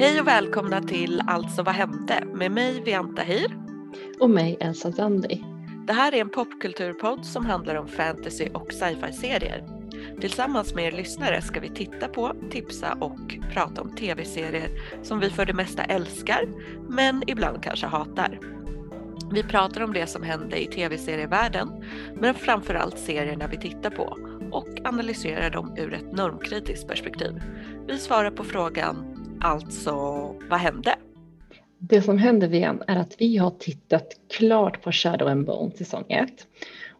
Hej och välkomna till Alltså vad hände med mig Vianta Hir. Och mig Elsa Zandi. Det här är en popkulturpodd som handlar om fantasy och sci-fi-serier. Tillsammans med er lyssnare ska vi titta på, tipsa och prata om tv-serier som vi för det mesta älskar men ibland kanske hatar. Vi pratar om det som hände i tv-serievärlden men framförallt serierna vi tittar på och analyserar dem ur ett normkritiskt perspektiv. Vi svarar på frågan Alltså, vad hände? Det som hände igen är att vi har tittat klart på Shadow and Bone säsong 1.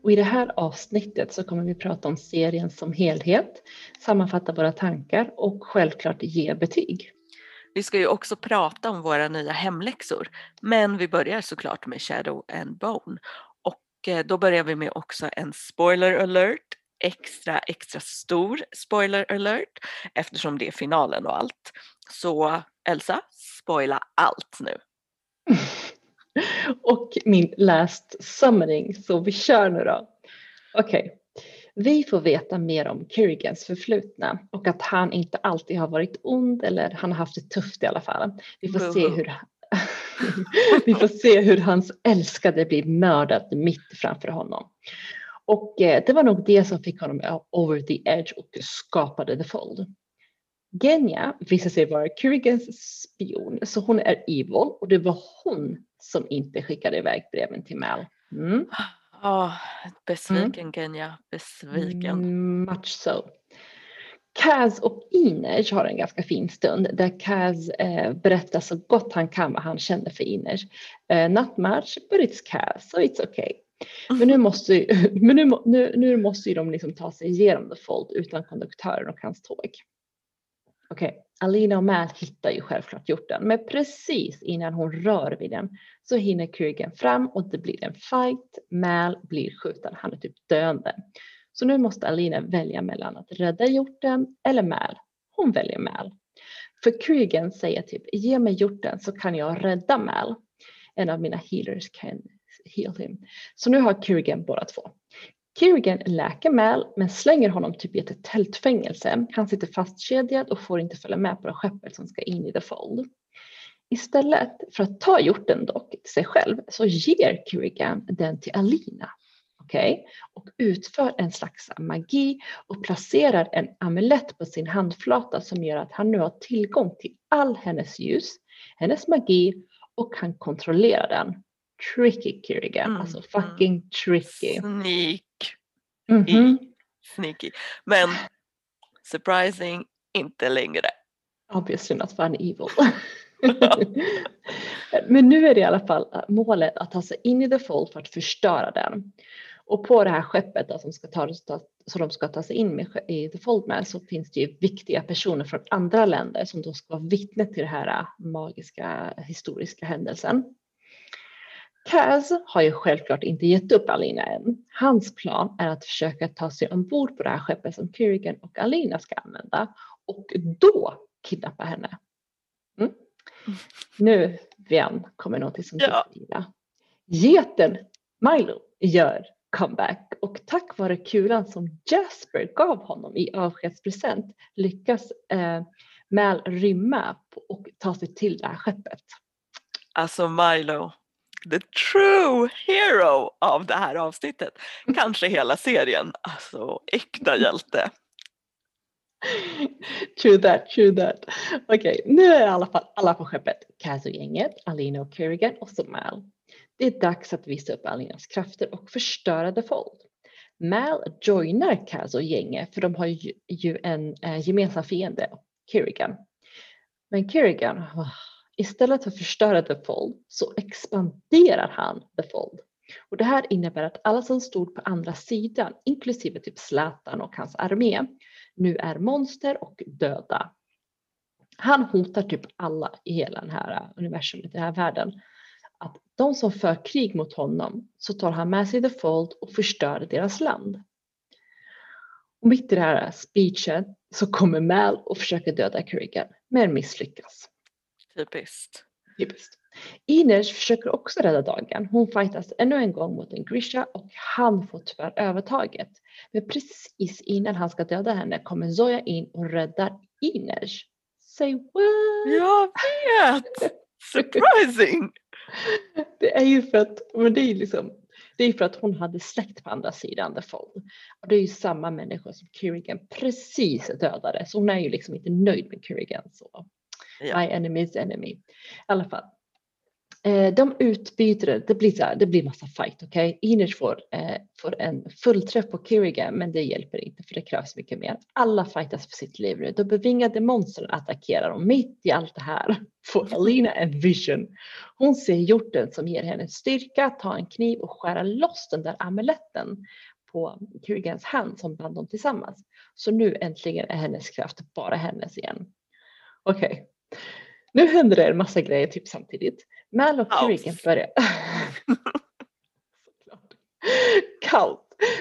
Och i det här avsnittet så kommer vi prata om serien som helhet, sammanfatta våra tankar och självklart ge betyg. Vi ska ju också prata om våra nya hemläxor, men vi börjar såklart med Shadow and Bone. Och eh, då börjar vi med också en spoiler alert, extra extra stor spoiler alert eftersom det är finalen och allt. Så Elsa, spoila allt nu. och min last summering, så vi kör nu då. Okej. Okay. Vi får veta mer om Kerrigans förflutna och att han inte alltid har varit ond eller han har haft det tufft i alla fall. Vi får se hur vi får se hur hans älskade blir mördad mitt framför honom. Och eh, det var nog det som fick honom over the edge och skapade The Fold. Genya visar sig vara Kerrigans spion, så hon är evil och det var hon som inte skickade iväg breven till Mal. Mm. Oh, besviken mm. Genya, besviken. Mm, much so. Kaz och Inej har en ganska fin stund där Kaz eh, berättar så gott han kan vad han känner för Inej. Eh, not much, but it's Kaz, so it's okay. Men nu måste, men nu, nu, nu måste ju de liksom ta sig igenom The Fold utan konduktören och hans tåg. Okej, okay. Alina och Mal hittar ju självklart hjorten, men precis innan hon rör vid den så hinner Kurgan fram och det blir en fight. Mal blir skjuten, han är typ döende. Så nu måste Alina välja mellan att rädda hjorten eller Mal. Hon väljer Mal. För Kurgan säger typ, ge mig hjorten så kan jag rädda Mal. En av mina healers kan heal him. Så nu har Kurgan båda två. Kerrigan läker Mal men slänger honom typ i ett tältfängelse. Han sitter fastkedjad och får inte följa med på det skeppet som ska in i The Fold. Istället för att ta hjorten dock till sig själv så ger Kerrigan den till Alina. Okay? Och utför en slags magi och placerar en amulett på sin handflata som gör att han nu har tillgång till all hennes ljus, hennes magi och kan kontrollera den. Tricky Kerrigan, mm. alltså fucking tricky. Sneak Mm -hmm. Sneaky. Men surprising, inte längre. Obviously not fun evil. Men nu är det i alla fall äh, målet att ta sig in i The Fold för att förstöra den. Och på det här skeppet då, som, ska ta, som de ska ta sig in med, i The Fold med så finns det ju viktiga personer från andra länder som då ska vara vittne till den här äh, magiska historiska händelsen. Kaz har ju självklart inte gett upp Alina än. Hans plan är att försöka ta sig ombord på det här skeppet som Kerrigan och Alina ska använda och då kidnappa henne. Mm. Nu, Vian, kommer någonting som ja. du gillar. Geten Milo gör comeback och tack vare kulan som Jasper gav honom i avskedspresent lyckas eh, Mal rymma och ta sig till det här skeppet. Alltså Milo, the true hero av det här avsnittet. Kanske hela serien. Alltså äkta hjälte. True that, true that. Okej, okay, nu är i alla fall alla på skeppet. Kaz-gänget, Alina och Kerrigan och så Mal. Det är dags att visa upp Alinas krafter och förstöra The Fold. Mal joinar Kaz och gänget för de har ju, en äh, gemensam fiende, Kerrigan. Men Kerrigan, oh, Istället för att förstöra The Fold så expanderar han The Fold. Och det här innebär att alla som stod på andra sidan, inklusive typ Zlatan och hans armé, nu är monster och döda. Han hotar typ alla i hela den här universumet, i den här världen. Att de som för krig mot honom så tar han med sig The Fold och förstör deras land. Och mitt i det här speechen så kommer Mal och försöker döda Kerrigan men misslyckas. Typiskt. Typiskt. Ines försöker också rädda dagen. Hon fightas ännu en gång mot en Grisha och han får tyvärr övertaget. Men precis innan han ska döda henne kommer Zoya in och räddar Ines. Say what? Jag vet! Surprising! Det är ju för att, men det är liksom, det är för att hon hade släkt på andra sidan The Fold. Och det är ju samma människa som Kerrigan precis dödade, så hon är ju liksom inte nöjd med Kerrigan. Så. Ja. My enemy's enemy. I alla fall. Eh, de utbyter, det blir, så här, det blir massa fight, okej? Okay? Inish får, eh, får en fullträff på Kiriga men det hjälper inte för det krävs mycket mer. Alla fightas för sitt liv nu. De bevingade monstren attackerar och mitt i allt det här får Alina en vision. Hon ser hjorten som ger henne styrka, ta en kniv och skära loss den där amuletten på Kirigans hand som band dem tillsammans. Så nu äntligen är hennes kraft bara hennes igen. Okej, okay nu händer det en massa grejer typ samtidigt. Mal och Kerrigan börjar... Kallt.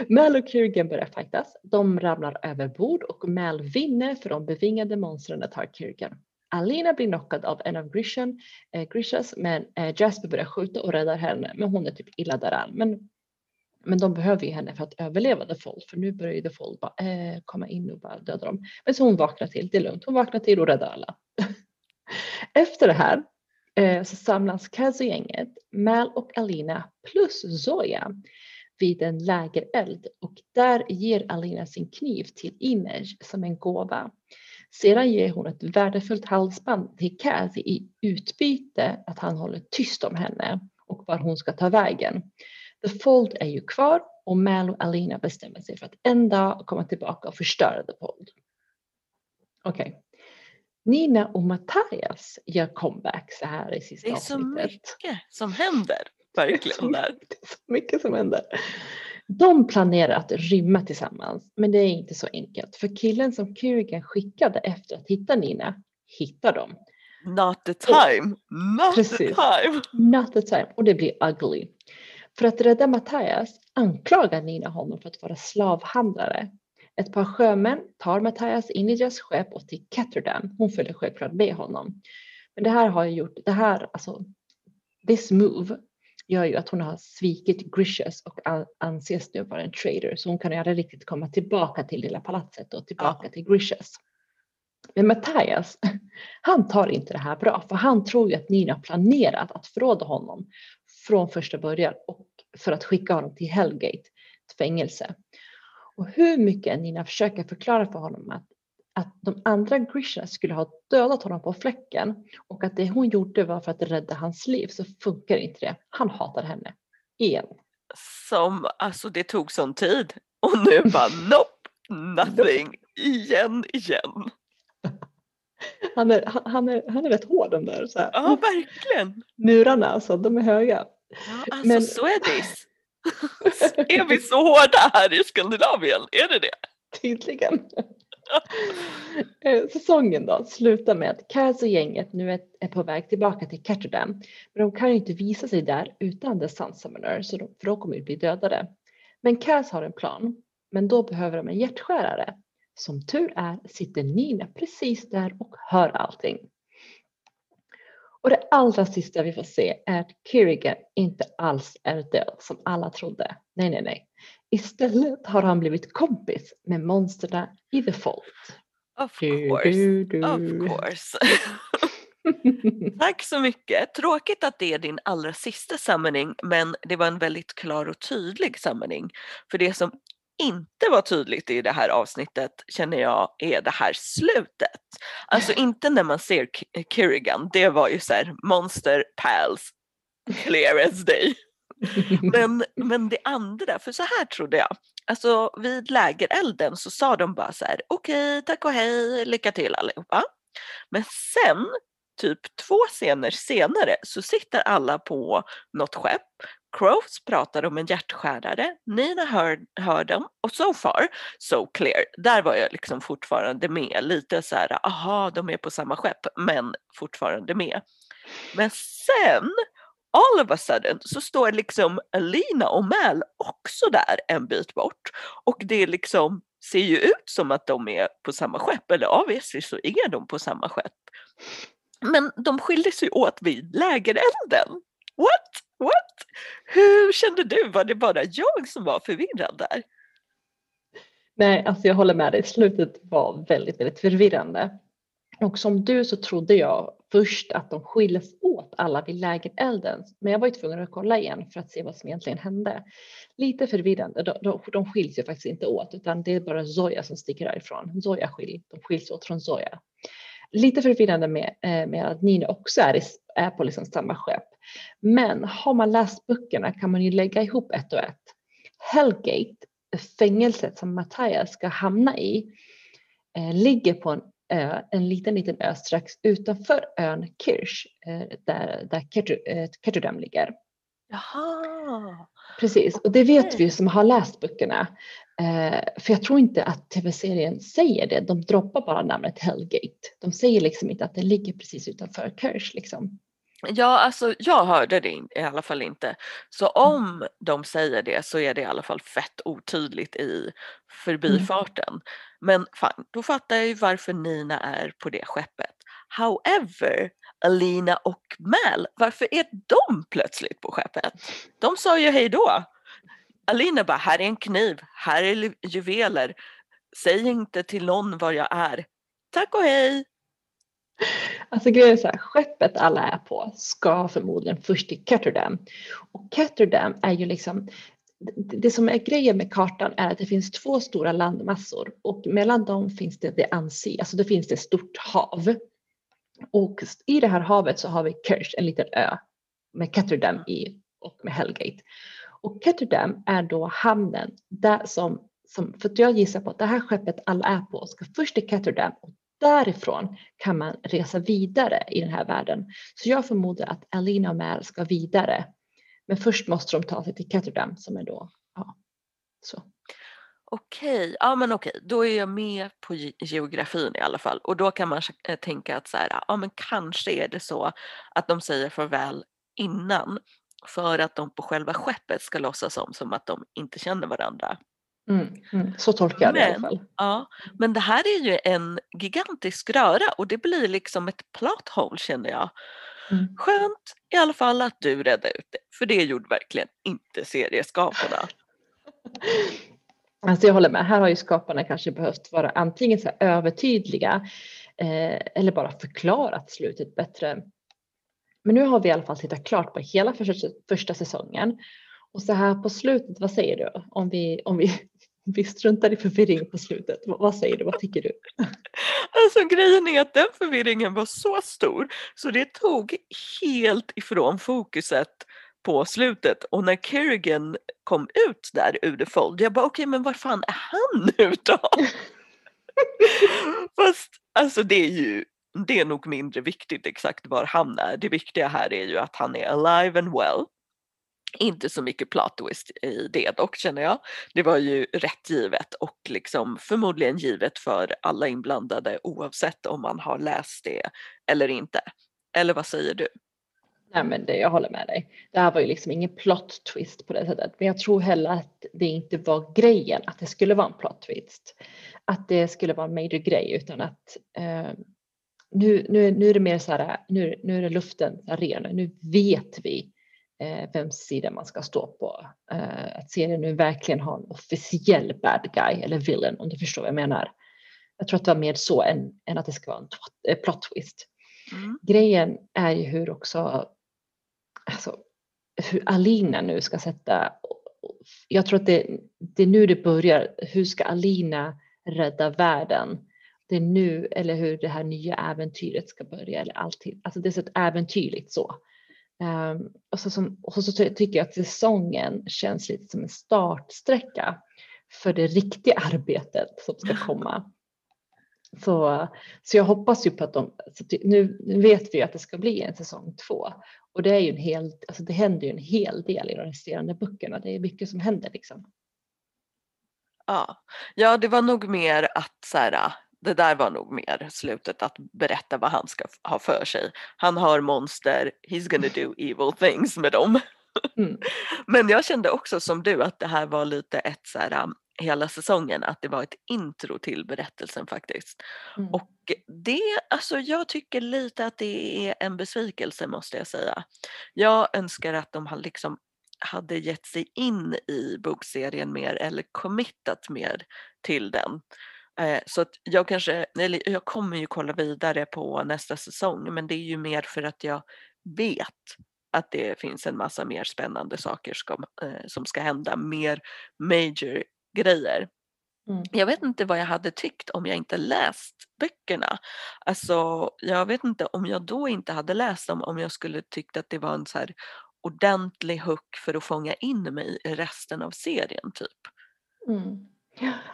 Mal och Kerrigan börjar fightas. De ramlar över bord och Mal vinner för de bevingade monstren tar Kerrigan. Alina blir knockad av en av Grisham, eh, Grishas men eh, Jasper börjar skjuta och räddar henne men hon är typ illa däran. Men, men de behöver ju henne för att överleva The Fold för nu börjar ju The Fold bara, eh, komma in och bara döda dem. Men så hon vaknar till, det är lugnt, hon vaknar till och räddar alla. Efter det här eh, så samlas Kazu-gänget, Mal och Alina plus Zoya vid en lägereld och där ger Alina sin kniv till Inej som en gåva. Sedan ger hon ett värdefullt halsband till Kathy i utbyte att han håller tyst om henne och var hon ska ta vägen. The Fold är ju kvar och Mal och Alina bestämmer sig för att en dag komma tillbaka och förstöra The Fold. Okej. Okay. Nina och Mattias gör comeback så här i sista avsnittet. Det är så mycket som händer, verkligen. Där. Det är så mycket som händer. De planerar att rymma tillsammans, men det är inte så enkelt. För killen som Kerrigan skickade efter att hitta Nina hittar dem. Not the time! Not Precis. the time! Not the time. Och det blir ugly. För att rädda Mattias anklagar Nina honom för att vara slavhandlare. Ett par sjömän tar Mattias in i deras skepp och till Ketterdam. Hon följer självklart med honom. Men det här har ju gjort, det här, alltså, this move gör ju att hon har svikit Grishas och anses nu vara en trader så hon kan ju aldrig riktigt komma tillbaka till lilla palatset och tillbaka ja. till Grishas. Men Mattias, han tar inte det här bra för han tror ju att Nina planerat att förråda honom från första början och för att skicka honom till Hellgate, ett fängelse. Och hur mycket Nina försöker förklara för honom att, att de andra Grishas skulle ha dödat honom på fläcken och att det hon gjorde var för att rädda hans liv så funkar inte det. Han hatar henne. Igen. Som, alltså det tog sån tid och nu bara nope, nothing, igen, igen. Han är, han, är, han är rätt hård den där. Så här. Ja, verkligen. Murarna alltså, de är höga. Ja, alltså Men... så är det. är vi så hårda här i Skandinavien? Är det det? Tydligen. Eh, säsongen då slutar med att Kaz och gänget nu är, på väg tillbaka till Ketterdam. Men de kan ju inte visa sig där utan The Sun Summoner så de, för de kommer ju bli dödade. Men Kaz har en plan. Men då behöver de en hjärtskärare. Som tur är sitter Nina precis där och hör allting. Och det allra sista vi får se är att Kerrigan inte alls är död som alla trodde. Nej, nej, nej. Istället har han blivit kompis med monstren i The Fold. Of course. Du, du, du. Of course. Tack så mycket. Tråkigt att det är din allra sista summoning men det var en väldigt klar och tydlig summoning. För det som inte var tydligt i det här avsnittet känner jag är det här slutet. Alltså inte när man ser Kerrigan, det var ju så här monster pals clear as day. Men, men det andra, för så här trodde jag, alltså vid lägerelden så sa de bara så här okej, okay, tack och hej, lycka till allihopa. Men sen typ två scener senare så sitter alla på något skepp. Crows pratar om en hjärtskärare, Nina hör, hör dem och so far so clear. Där var jag liksom fortfarande med, lite så här, aha, de är på samma skepp, men fortfarande med. Men sen all of a sudden så står liksom Alina och Mal också där en bit bort och det liksom ser ju ut som att de är på samma skepp, eller obviously så är de på samma skepp. Men de skiljer sig åt vid lägerelden. What? What? Hur kände du? Var det bara jag som var förvirrad där? Nej, alltså jag håller med dig. Slutet var väldigt, väldigt förvirrande. Och som du så trodde jag först att de skiljs åt alla vid lägerelden. Men jag var ju tvungen att kolla igen för att se vad som egentligen hände. Lite förvirrande. De, de, de skiljs ju faktiskt inte åt utan det är bara Zoja som sticker därifrån. Zoya skil, de skiljs åt från Zoja. Lite förvirrande med, eh, med att Nina också är, är på liksom samma skepp. Men har man läst böckerna kan man ju lägga ihop ett och ett. Hellgate, fängelset som Matthias ska hamna i, eh, ligger på en ö, en liten, liten ö strax utanför ön Kirch, eh, där, där eh, ligger. Jaha! Precis, och det vet vi som har läst böckerna. Eh, för jag tror inte att tv-serien säger det, de droppar bara namnet Hellgate. De säger liksom inte att det ligger precis utanför Kirch liksom. Ja, alltså jag hörde det i alla fall inte. Så mm. om de säger det så är det i alla fall fett otydligt i förbifarten. Mm. Men fan, då fattar jag ju varför Nina är på det skeppet. However, Alina och Mal, varför är de plötsligt på skeppet? De sa ju hej då. Alina bara, här är en kniv, här är juveler. Säg inte till någon var jag är. Tack och hej! Alltså grejen är så här, skeppet alla är på ska förmodligen först till Ketterdam. Och Ketterdam är ju liksom, det som är grejen med kartan är att det finns två stora landmassor och mellan dem finns det det Ansi, alltså det finns det stort hav. Och i det här havet så har vi Kirch, en liten ö med Ketterdam i och med Hellgate. Och Ketterdam är då hamnen där som, som för jag gissar på att det här skeppet alla är på ska först till Ketterdam och därifrån kan man resa vidare i den här världen. Så jag förmodar att Alina och Mal ska vidare. Men först måste de ta sig till Ketterdam som är då, ja, så. Okej, ja men okej, då är jag med på geografin i alla fall och då kan man tänka att så här, ja men kanske är det så att de säger farväl innan för att de på själva skeppet ska låtsas om som att de inte känner varandra. Mm, mm. Så tolkar jag det men, i alla fall. Ja, men det här är ju en gigantisk röra och det blir liksom ett plot hole känner jag. Mm. Skönt i alla fall att du räddade ut det, för det gjorde verkligen inte serieskaparna. Alltså jag håller med, här har ju skaparna kanske behövt vara antingen så övertydliga eh, eller bara förklarat slutet bättre. Men nu har vi i alla fall tittat klart på hela första, första säsongen och så här på slutet, vad säger du om vi, om vi vi struntar i förvirring på slutet. Vad säger du? Vad tycker du? Alltså grejen är att den förvirringen var så stor så det tog helt ifrån fokuset på slutet och när Kerrigan kom ut där ur The Fold, jag bara okej okay, men var fan är han nu då? Fast alltså det är ju det är nog mindre viktigt exakt var han är. Det viktiga här är ju att han är alive and well inte så mycket plot twist i det dock känner jag. Det var ju rätt givet och liksom förmodligen givet för alla inblandade oavsett om man har läst det eller inte. Eller vad säger du? Nej men det, jag håller med dig. Det här var ju liksom ingen plot twist på det sättet. Men jag tror heller att det inte var grejen att det skulle vara en plot twist. Att det skulle vara en major grej utan att eh, nu, nu, nu är det mer så här, nu, nu är det luften ren, nu vet vi eh, vems sida man ska stå på. Eh, att serien nu verkligen har en officiell bad guy eller villain om du förstår vad jag menar. Jag tror att det var mer så än, än att det ska vara en eh, plot twist. Mm. Grejen är ju hur också, alltså, hur Alina nu ska sätta, jag tror att det, det är nu det börjar, hur ska Alina rädda världen? Det är nu, eller hur det här nya äventyret ska börja, eller alltid, alltså det är så ett äventyrligt så. Um, och, så som, och så tycker jag att säsongen känns lite som en startsträcka för det riktiga arbetet som ska komma. Så, så jag hoppas ju på att de, nu vet vi att det ska bli en säsong två och det är ju en hel, alltså det händer ju en hel del i de resterande böckerna. Det är mycket som händer liksom. Ja, ja det var nog mer att så här, det där var nog mer slutet att berätta vad han ska ha för sig. Han har monster, he's gonna do evil things med dem. Mm. Men jag kände också som du att det här var lite ett så här, um, hela säsongen att det var ett intro till berättelsen faktiskt. Mm. Och det, alltså jag tycker lite att det är en besvikelse måste jag säga. Jag önskar att de har liksom hade gett sig in i bokserien mer eller committat mer till den. Eh, så att jag kanske, eller jag kommer ju kolla vidare på nästa säsong men det är ju mer för att jag vet att det finns en massa mer spännande saker ska, eh, som ska hända, mer major grejer. Mm. Jag vet inte vad jag hade tyckt om jag inte läst böckerna. Alltså, jag vet inte om jag då inte hade läst dem om jag skulle tyckt att det var en så ordentlig hook för att fånga in mig i resten av serien typ. Mm.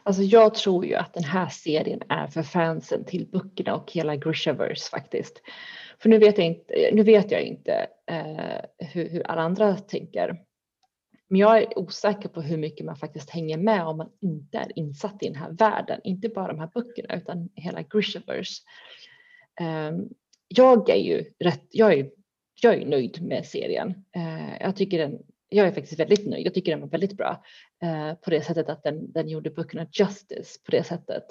Alltså jag tror ju att den här serien är för fansen till böckerna och hela Grishaverse faktiskt. För nu vet jag inte, nu vet jag inte eh, hur, hur alla andra tänker. Men jag är osäker på hur mycket man faktiskt hänger med om man inte är insatt i den här världen. Inte bara de här böckerna utan hela Grishaverse. Eh, jag är ju rätt, jag är, jag är nöjd med serien. Eh, jag tycker den, jag är faktiskt väldigt nöjd. Jag tycker den var väldigt bra uh, på det sättet att den, den gjorde böckerna justice på det sättet.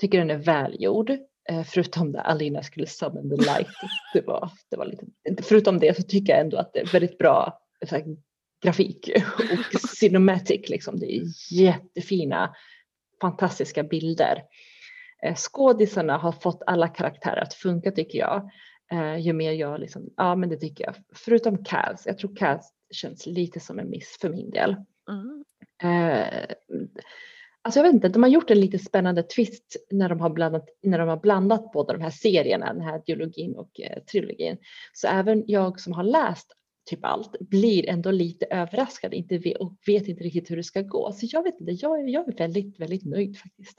Tycker den är välgjord. Uh, förutom där Alina skulle summon the light. Det var, det var lite, förutom det så tycker jag ändå att det är väldigt bra grafik och cinematic. Liksom. Det är jättefina, fantastiska bilder. Eh, skådisarna har fått alla karaktärer att funka tycker jag. Eh, ju mer jag liksom, ja men det tycker jag. Förutom Kaz, jag tror Kaz känns lite som en miss för min del. Mm. Eh, alltså jag vet inte, de har gjort en lite spännande twist när de har blandat, när de har blandat båda de här serierna, den här dialogin och eh, trilogin. Så även jag som har läst typ allt, blir ändå lite överraskad inte vet, och vet inte riktigt hur det ska gå. Så jag vet inte, jag, jag är väldigt, väldigt nöjd faktiskt.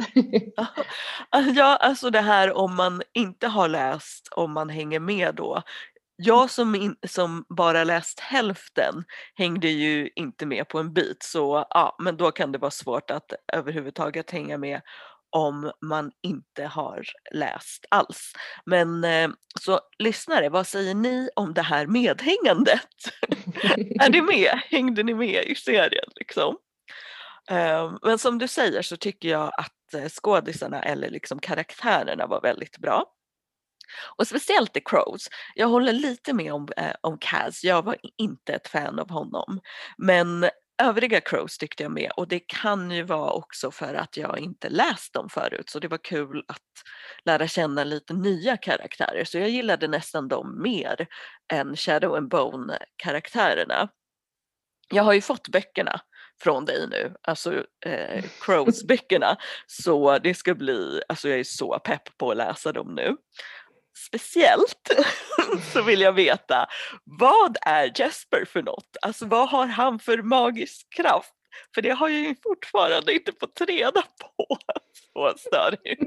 ja, alltså det här om man inte har läst, om man hänger med då. Jag som, in, som bara läst hälften hängde ju inte med på en bit så ja, men då kan det vara svårt att överhuvudtaget hänga med om man inte har läst alls. Men eh, så lyssnare, vad säger ni om det här medhängandet? är ni med? Hängde ni med i serien liksom? Ehm, men som du säger så tycker jag att eh, skådisarna eller liksom karaktärerna var väldigt bra. Och speciellt The Crows. Jag håller lite med om, eh, om Kaz, jag var inte ett fan av honom. Men övriga Crows tyckte jag med. Och det kan ju vara också för att jag inte läst dem förut. Så det var kul att lära känna lite nya karaktärer. Så jag gillade nästan dem mer än Shadow and Bone karaktärerna. Jag har ju fått böckerna från dig nu, alltså eh, Crows-böckerna. Så det ska bli, alltså jag är så pepp på att läsa dem nu speciellt så vill jag veta vad är Jesper för något? Alltså vad har han för magisk kraft? För det har jag ju fortfarande inte fått reda på. Så störigt.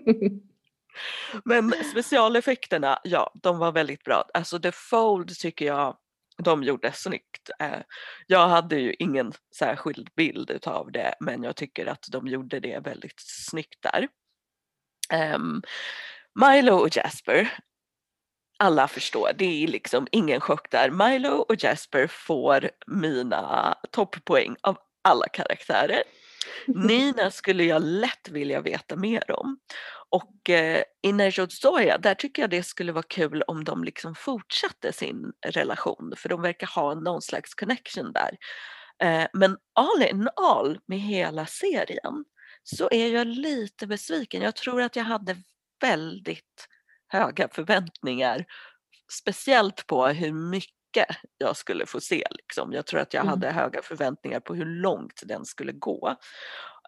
Men specialeffekterna, ja de var väldigt bra. Alltså The Fold tycker jag de gjorde snyggt. Eh, jag hade ju ingen särskild bild utav det men jag tycker att de gjorde det väldigt snyggt där. Um, Milo och Jasper, alla förstår, det är liksom ingen chock där. Milo och Jasper får mina topppoäng av alla karaktärer. Nina skulle jag lätt vilja veta mer om. Och eh, i Nerjodzoja, där tycker jag det skulle vara kul om de liksom fortsatte sin relation för de verkar ha någon slags connection där. Eh, men all in all med hela serien så är jag lite besviken. Jag tror att jag hade väldigt höga förväntningar. Speciellt på hur mycket jag skulle få se. Liksom. Jag tror att jag mm. hade höga förväntningar på hur långt den skulle gå.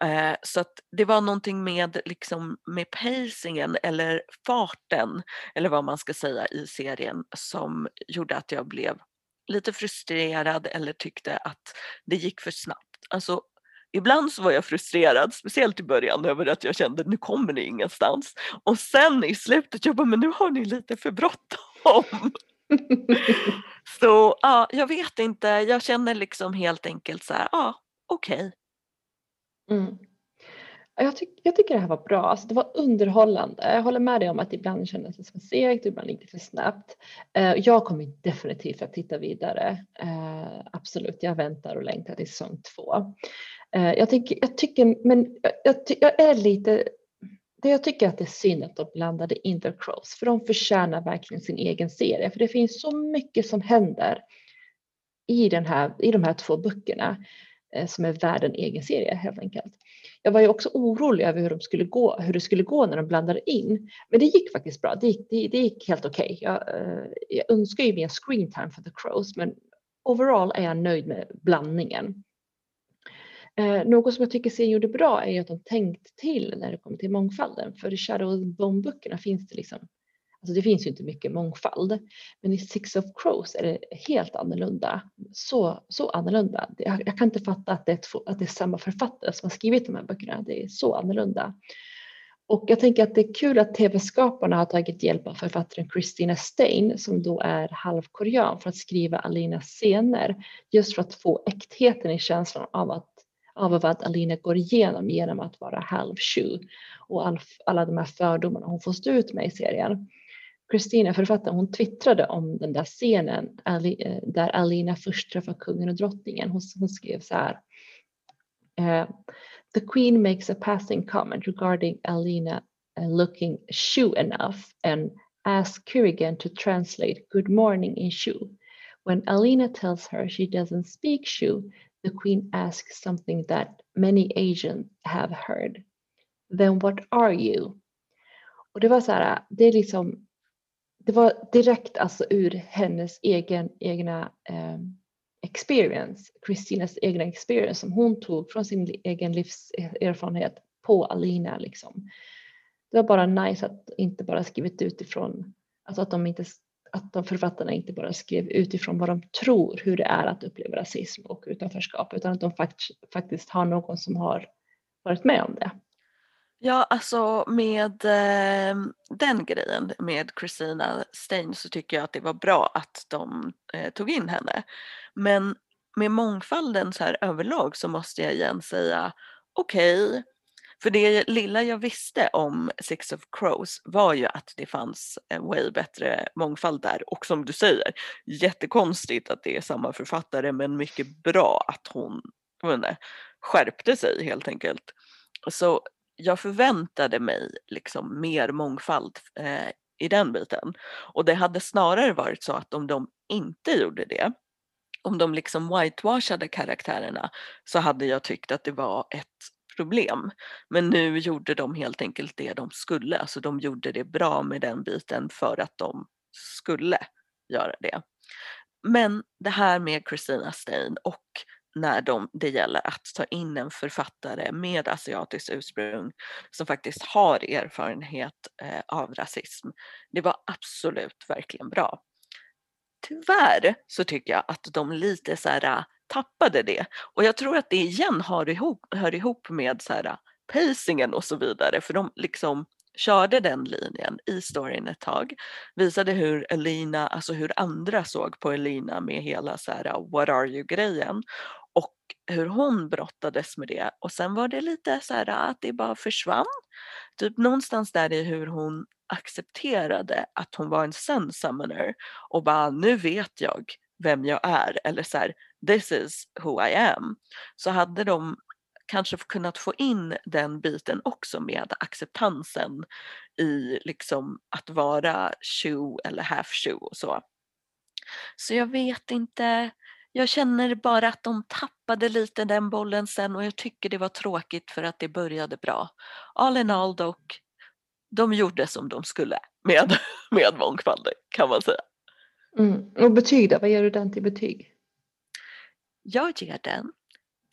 Eh, så att det var någonting med, liksom, med pacingen eller farten eller vad man ska säga i serien som gjorde att jag blev lite frustrerad eller tyckte att det gick för snabbt. Alltså Ibland så var jag frustrerad, speciellt i början över att jag kände nu kommer ni ingenstans. Och sen i slutet, jag bara men nu har ni lite för bråttom. så ja, jag vet inte, jag känner liksom helt enkelt så här, ja okej. Okay. Mm. Jag, tyck, jag, tycker det här var bra, alltså det var underhållande. Jag håller med dig om att ibland kändes det som segt, ibland lite för snabbt. Eh, jag kommer definitivt att titta vidare. Eh, absolut, jag väntar och längtar till säsong två. Eh, jag tycker, jag tycker, men jag, jag, är lite, jag tycker att det är synd att de blandade in The Crows, för de förtjänar verkligen sin egen serie, för det finns så mycket som händer i, den här, i de här två böckerna. eh, som är värd en egen serie helt enkelt. Jag var ju också orolig över hur, de skulle gå, hur det skulle gå när de blandade in, men det gick faktiskt bra. Det gick, det, det gick helt okej. Okay. Jag, eh, jag önskar ju mer screen time för The Crows, men overall är jag nöjd med blandningen. Eh, något som jag tycker serien gjorde bra är att de tänkt till när det kommer till mångfalden. För i Shadow Bone-böckerna finns det liksom, alltså det finns ju inte mycket mångfald. Men i Six of Crows är det helt annorlunda. Så, så annorlunda. Jag, jag kan inte fatta att det, är två, att det är samma författare som har skrivit de här böckerna. Det är så annorlunda. Och jag tänker att det är kul att tv-skaparna har tagit hjälp av författaren Christina Stein som då är halvkorean för att skriva Alinas scener. Just för att få äktheten i känslan av att av vad Alina går igenom genom att vara halv sju och all, alla de här fördomarna hon får stå ut med i serien. Kristina, författaren, hon twittrade om den där scenen eh, där Alina först träffar kungen och drottningen. Hon, hon skrev så här. Eh, The queen makes a passing comment regarding Alina eh, looking shoe enough and asks Kurigan to translate good morning in shoe. When Alina tells her she doesn't speak shoe, the queen asks something that many Asians have heard. Then what are you? Och det var så här, det är liksom, det var direkt alltså ur hennes egen, egna eh, experience, Kristinas egna experience som hon tog från sin egen livserfarenhet på Alina liksom. Det var bara nice att inte bara skrivit utifrån, alltså att de inte att de författarna inte bara skrev utifrån vad de tror hur det är att uppleva rasism och utanförskap utan att de faktiskt har någon som har varit med om det. Ja, alltså med eh, den grejen med Christina Stein så tycker jag att det var bra att de eh, tog in henne. Men med mångfalden så här överlag så måste jag igen säga okej, okay, för det lilla jag visste om Six of Crows var ju att det fanns en way bättre mångfald där och som du säger, jättekonstigt att det är samma författare men mycket bra att hon inte, skärpte sig helt enkelt. Så jag förväntade mig liksom mer mångfald eh, i den biten och det hade snarare varit så att om de inte gjorde det om de liksom whitewashade karaktärerna så hade jag tyckt att det var ett problem. Men nu gjorde de helt enkelt det de skulle, alltså de gjorde det bra med den biten för att de skulle göra det. Men det här med Christina Stein och när de, det gäller att ta in en författare med asiatiskt ursprung som faktiskt har erfarenhet eh, av rasism. Det var absolut verkligen bra. Tyvärr så tycker jag att de lite så här tappade det. Och jag tror att det igen hör ihop, hör ihop med så här, pacingen och så vidare för de liksom körde den linjen i storyn ett tag. Visade hur Elina, alltså hur andra såg på Elina med hela så här what are you grejen och hur hon brottades med det och sen var det lite så här att det bara försvann. Typ någonstans där i hur hon accepterade att hon var en sun summoner och bara nu vet jag vem jag är eller så här, this is who I am. Så hade de kanske kunnat få in den biten också med acceptansen i liksom att vara shoe eller half shoe och så. Så jag vet inte, jag känner bara att de tappade lite den bollen sen och jag tycker det var tråkigt för att det började bra. All in all dock, de gjorde som de skulle med, med mångfalden kan man säga. Mm. Och betyg då, vad ger du den till betyg? Jag ger den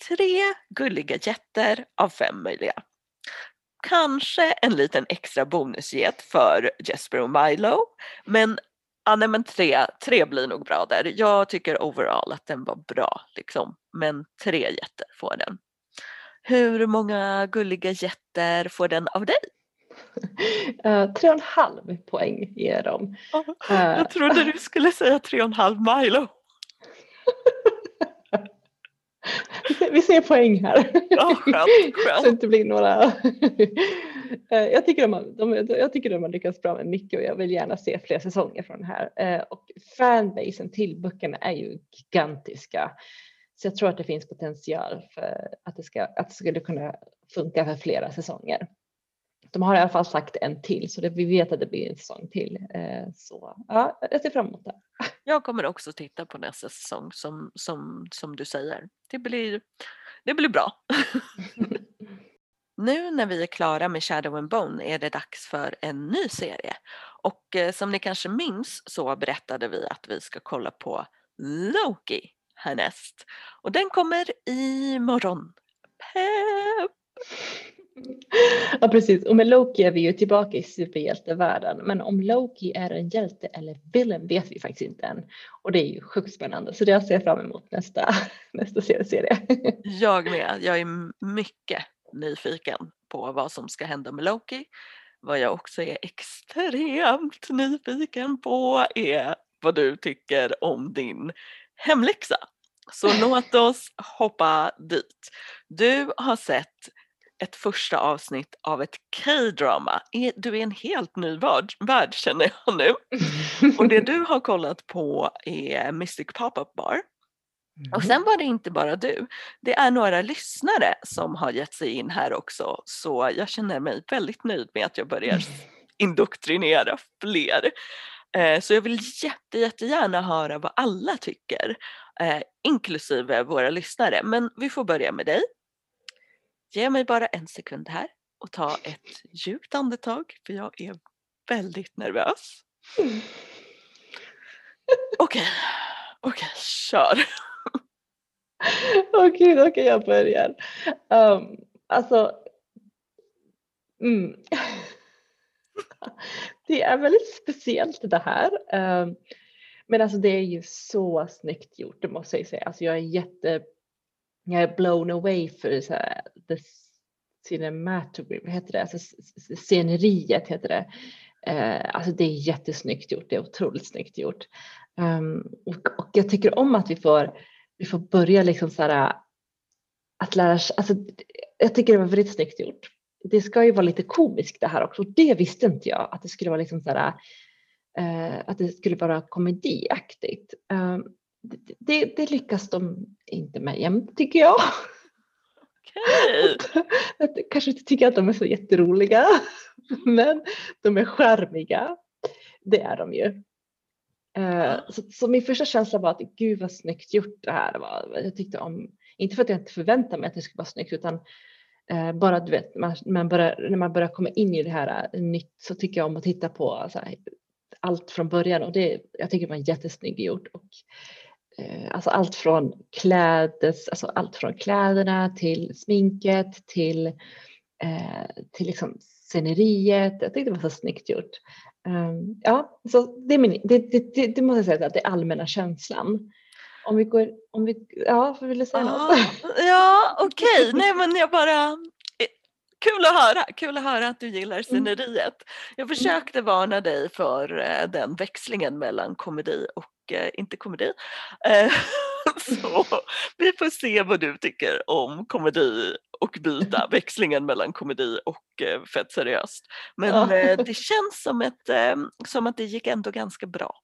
tre gulliga jätter av fem möjliga. Kanske en liten extra bonusget för Jesper och Milo men, ja, nej, men tre, tre blir nog bra där. Jag tycker overall att den var bra liksom men tre jätter får den. Hur många gulliga jätter får den av dig? Uh, tre och en halv poäng ger de. Uh, jag trodde du skulle säga tre och en halv Milo. Vi ser poäng här. Ja, skönt, skönt. Så det inte blir några... Eh, jag, tycker de har, de, jag tycker de har lyckats bra med mycket och jag vill gärna se fler säsonger från det här. Och fanbasen till böckerna är ju gigantiska. Så jag tror att det finns potential för att det, ska, att det skulle kunna funka för flera säsonger de har i alla fall sagt en till så det, vi vet att det blir en säsong till. Eh, så ja, jag ser fram emot det. Jag kommer också titta på nästa säsong som, som, som du säger. Det blir, det blir bra. nu när vi är klara med Shadow and Bone är det dags för en ny serie. Och eh, som ni kanske minns så berättade vi att vi ska kolla på Loki härnäst. Och den kommer imorgon. Pepp! Ja precis, och med Loki är vi ju tillbaka i superhjältevärlden. Men om Loki är en hjälte eller villain vet vi faktiskt inte än. Och det är ju sjukt spännande så det ser jag fram emot nästa, nästa serie. Jag med, jag är mycket nyfiken på vad som ska hända med Loki. Vad jag också är extremt nyfiken på är vad du tycker om din hemläxa. Så låt oss hoppa dit. Du har sett ett första avsnitt av ett K-drama. Du är en helt ny värld, värld känner jag nu. Och det du har kollat på är Mystic Pop-Up Bar. Och sen var det inte bara du. Det är några lyssnare som har gett sig in här också så jag känner mig väldigt nöjd med att jag börjar indoktrinera fler. Eh, så jag vill jätte, jättegärna höra vad alla tycker, eh, inklusive våra lyssnare. Men vi får börja med dig. Ge mig bara en sekund här och ta ett djupt andetag för jag är väldigt nervös. Okej, okay. okej, okay, kör. Åh gud, okej okay, jag börjar. Um, alltså, mm. det är väldigt speciellt det här. Um, men alltså det är ju så snyggt gjort, det måste jag säga. Alltså jag är jätte jag är blown away för så här, the cinematography, vad heter det, alltså sceneriet heter det. Eh, alltså det är jättesnyggt gjort, det är otroligt snyggt gjort. Um, och, och, jag tycker om att vi får, vi får börja liksom så här, att lära sig, alltså jag tycker det var väldigt snyggt gjort. Det ska ju vara lite komiskt det här också, det visste inte jag att det skulle vara liksom så här, uh, att det skulle vara komediaktigt. Um, det, det, lyckas de inte med jämt tycker jag. Okay. Kanske inte tycker att de är så jätteroliga, men de är skärmiga. Det är de ju. Uh, så, så, min första känsla var att gud vad snyggt gjort det här var. Jag tyckte om, inte för att jag inte förväntade mig att det skulle vara snyggt utan uh, bara du vet, man, man börjar, när man börjar komma in i det här uh, nytt så tycker jag om att titta på här, allt från början och det, jag tycker det var jättesnyggt gjort. Och Eh, alltså allt från klädes, alltså allt från kläderna till sminket till, eh, till liksom sceneriet. Jag tyckte det var så snyggt gjort. Um, ja, så det, är min, det, det, det, det, måste jag säga att det är allmänna känslan. Om vi går, om vi, ja, vill du säga något? Ja, okej, okay. nej men jag bara Kul att höra, kul att höra att du gillar mm. sceneriet. Jag försökte varna dig för eh, den växlingen mellan komedi och eh, inte komedi. Eh, så vi får se vad du tycker om komedi och byta växlingen mellan komedi och fett seriöst. Men ja. det känns som, ett, som att det gick ändå ganska bra.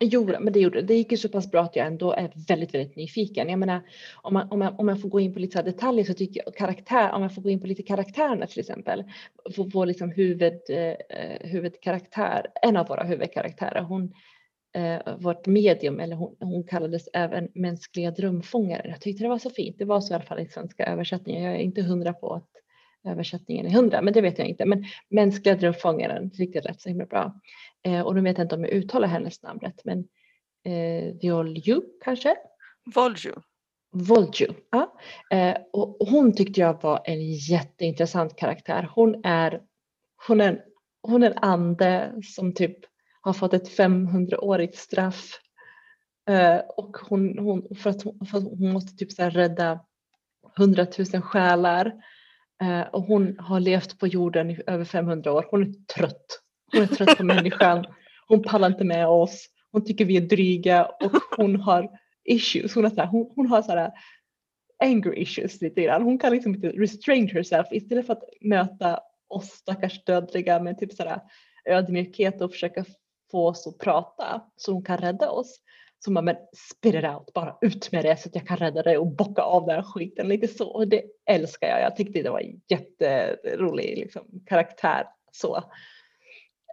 Jo, men det gjorde det. Det gick ju så pass bra att jag ändå är väldigt, väldigt nyfiken. Jag menar, om man, om man, om man får gå in på lite detaljer så tycker jag karaktär, om man får gå in på lite karaktärerna till exempel, vår liksom huvud, eh, huvudkaraktär, en av våra huvudkaraktärer, hon, eh, vårt medium, eller hon, hon kallades även mänskliga drömfångare. Jag tyckte det var så fint. Det var så i alla fall i svenska översättningen. Jag är inte hundra på att översättningen är hundra, men det vet jag inte. Men mänskliga drömfångaren tyckte jag lät så himla bra. Eh, och nu vet jag inte om jag uttalar hennes namn rätt, men eh, Violju kanske? Volju. Volju, ja. Eh, och, och hon tyckte jag var en jätteintressant karaktär. Hon är, hon är, hon är en ande som typ har fått ett 500-årigt straff. Eh, och hon, hon, för, att hon, för att hon måste typ så rädda 100 000 själar. Eh, och hon har levt på jorden i över 500 år. Hon är trött. Hon är trött på människan. Hon pallar inte med oss. Hon tycker vi är dryga och hon har issues. Hon har, så här, hon, hon har så här, anger issues lite grann. Hon kan liksom inte restrain herself istället för att möta oss stackars dödliga med typ så här ödmjukhet och försöka få oss att prata så hon kan rädda oss. Så man men spit it out, bara ut med det så att jag kan rädda dig och bocka av den här skiten lite så. Och det älskar jag. Jag tyckte det var en jätterolig liksom, karaktär så.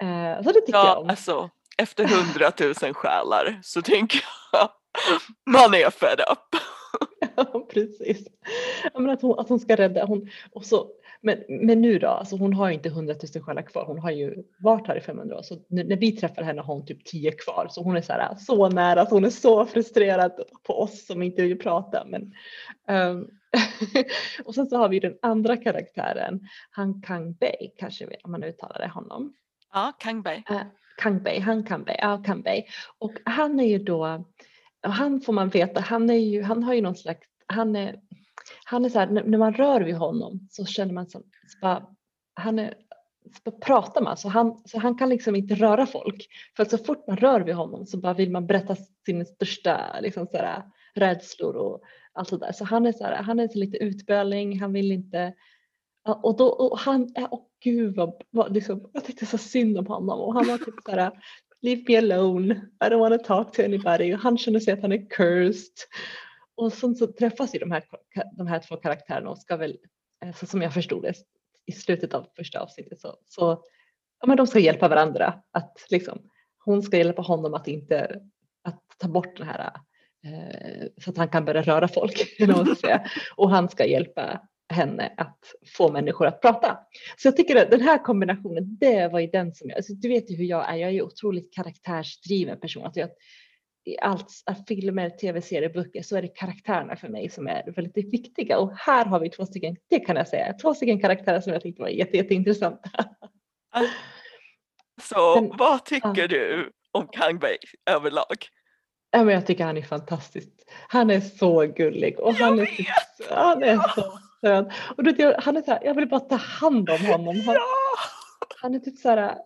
Eh, så det tycker ja, jag om. Alltså, efter hundratusen själar så tänker jag man är fed up. Ja, precis. Men att, hon, att hon ska rädda, hon, och så, men, men nu då, alltså hon har ju inte 100 000 själar kvar, hon har ju varit här i 500 år, så nu, när vi träffar henne har hon typ 10 kvar, så hon är så, här, så nära, att hon är så frustrerad på oss som inte vill prata. Men, um, och sen så har vi den andra karaktären, han Kang Bei, kanske man uttalar det honom. Ja, Kang Bei. Uh, Kang Bei, han Kang Bei, ja Kang Bei. Och han är ju då, han får man veta, han, är ju, han har ju någon slags, han är, han är så här, när man rör vid honom så känner man som, så bara, han är, så pratar man så han, så han kan liksom inte röra folk. För så fort man rör vid honom så bara vill man berätta sin största liksom så här, rädslor och allt det där. Så han är så här, han är så lite utböling, han vill inte och, då, och han, åh gud vad, vad liksom, jag tyckte så synd om honom och han var typ så här Leave me alone, I don't want to talk to anybody. Och han känner sig att han är cursed. Och sen så träffas ju de här, de här två karaktärerna och ska väl, eh, så som jag förstod det i slutet av första avsnittet, så, så ja, men de ska hjälpa varandra. Att liksom, hon ska hjälpa honom att inte att ta bort den här eh, så att han kan börja röra folk. och han ska hjälpa henne att få människor att prata. Så jag tycker att den här kombinationen, det var ju den som jag, alltså du vet ju hur jag är, jag är ju otroligt karaktärsdriven person. Alltså jag, i allt, filmer, tv-serier, böcker så är det karaktärerna för mig som är väldigt viktiga och här har vi två stycken, det kan jag säga, två stycken karaktärer som jag tyckte var jätte, jätteintressanta. Så den, vad tycker ja. du om Kang Bei överlag? Ja, men jag tycker han är fantastisk. Han är så gullig och han är, han är så skön. Och då, han är så här, jag vill bara ta hand om honom. Han, ja! Han är typ så här,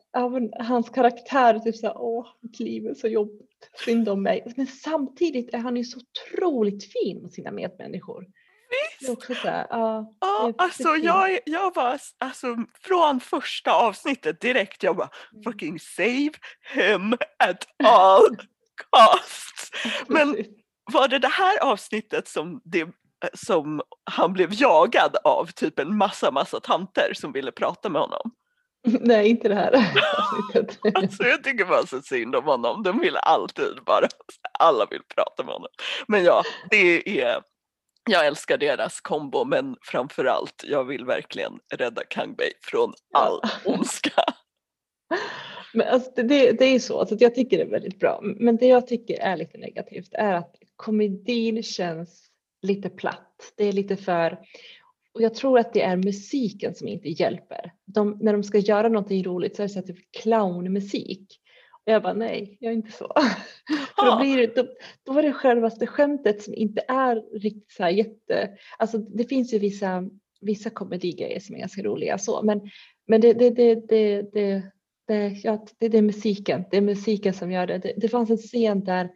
hans karaktär är typ så här, åh mitt liv är så jobbigt, synd om mig. Men samtidigt är han ju så otroligt fin mot sina medmänniskor. Visst! också så här, ja, ja alltså jag, jag var alltså från första avsnittet direkt, jag bara mm. fucking save him at all costs. Men var det det här avsnittet som det som han blev jagad av typ en massa, massa tanter som ville prata med honom. Nej, inte det här alltså, jag tycker bara så synd om honom. De vill alltid bara, alla vill prata med honom. Men ja, det är, jag älskar deras kombo men framförallt, jag vill verkligen rädda Kang Bei från all ondska. Men alltså, det, det är så, alltså, jag tycker det är väldigt bra. Men det jag tycker är lite negativt är att komedin känns lite platt. Det är lite för och jag tror att det är musiken som inte hjälper. De, när de ska göra någonting roligt så är det så här typ clownmusik. Och jag bara nej, jag är inte så. För då, blir det, då, då är det självaste skämtet som inte är riktigt så här jätte, alltså det finns ju vissa, vissa komedigrejer som är ganska roliga så, men, men det, det, det, det, det, det, ja, det, det är musiken, det är musiken som gör det. Det, det fanns en scen där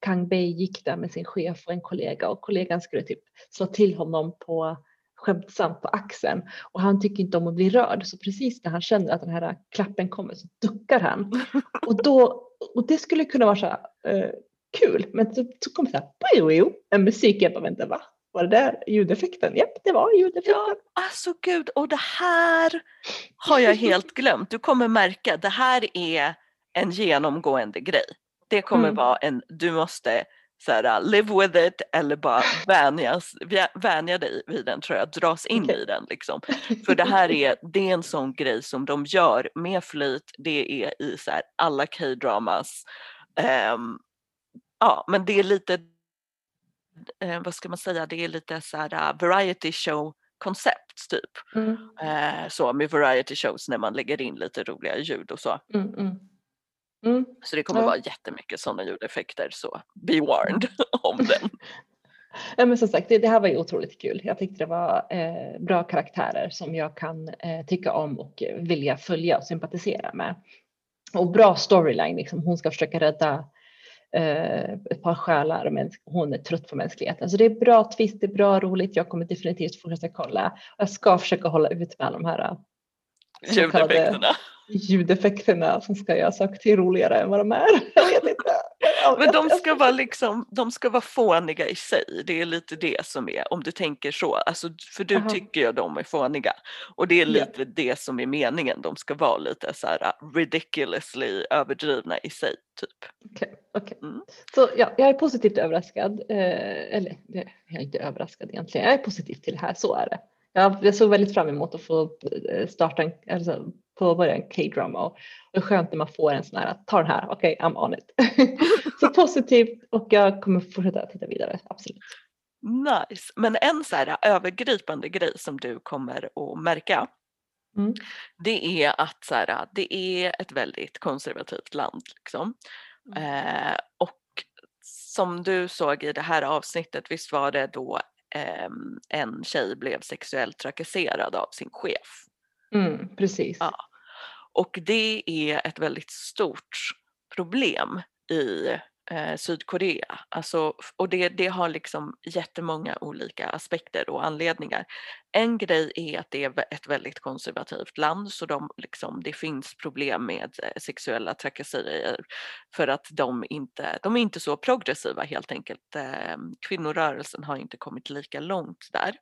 Kang Bei gick där med sin chef och en kollega och kollegan skulle typ slå till honom på skämtsamt på axeln och han tycker inte om att bli rörd så precis när han känner att den här klappen kommer så duckar han och då och det skulle kunna vara så här, uh, kul men så, så kommer det så här en musik jag bara vänta va var det där ljudeffekten? Japp, det var ljudeffekten. Ja, alltså gud, och det här har jag helt glömt. Du kommer märka, det här är en genomgående grej. Det kommer mm. vara en, du måste så här, live with it eller bara vänjas, vänja dig vid den tror jag, dras in okay. i den liksom. För det här är, det är en sån grej som de gör med flyt, det är i så här, alla K-dramas. Um, ja men det är lite, uh, vad ska man säga, det är lite så här uh, variety show koncept typ. Mm. Uh, så med variety shows när man lägger in lite roliga ljud och så. Mm, mm. Mm. Så det kommer ja. vara jättemycket sådana ljudeffekter så be warned om den. Ja, men som sagt, det, det, här var ju otroligt kul. Jag tyckte det var eh, bra karaktärer som jag kan eh, tycka om och vilja följa och sympatisera med. Och bra storyline, liksom. hon ska försöka rädda eh, ett par själar men hon är trött på mänskligheten. Så det är bra twist, det är bra roligt. Jag kommer definitivt fortsätta kolla. Jag ska försöka hålla ut med alla de här ljudeffekterna. Ljudeffekterna som ska göra saker till roligare än vad de är. Jag vet inte. Men de ska, vara liksom, de ska vara fåniga i sig, det är lite det som är, om du tänker så. Alltså, för du Aha. tycker ju att de är fåniga. Och det är lite det som är meningen, de ska vara lite så här uh, ridiculously överdrivna i sig. typ. Okej, okej. Mm. Så ja, jag är positivt överraskad. Eh, eller jag är inte överraskad egentligen. Jag är positiv till det här, så är det. Jag, jag såg väldigt fram emot att få eh, starta en, alltså, påbörja en K-drama och det är skönt när man får en sån här, ta den här, okej, I'm on it. så positivt och jag kommer fortsätta titta vidare, absolut. Nice. Men en så här övergripande grej som du kommer att märka Mm. det är att så här, det är ett väldigt konservativt land. Liksom. Eh, och som du såg i det här avsnittet, visst var det då en tjej blev sexuellt trakasserad av sin chef. Mm, precis. Ja. Och det är ett väldigt stort problem i eh, Sydkorea. Alltså, och det, det har liksom jättemånga olika aspekter och anledningar. En grej är att det är ett väldigt konservativt land så de, liksom, det finns problem med eh, sexuella trakasserier för att de inte, de är inte så progressiva helt enkelt. Eh, kvinnorörelsen har inte kommit lika långt där.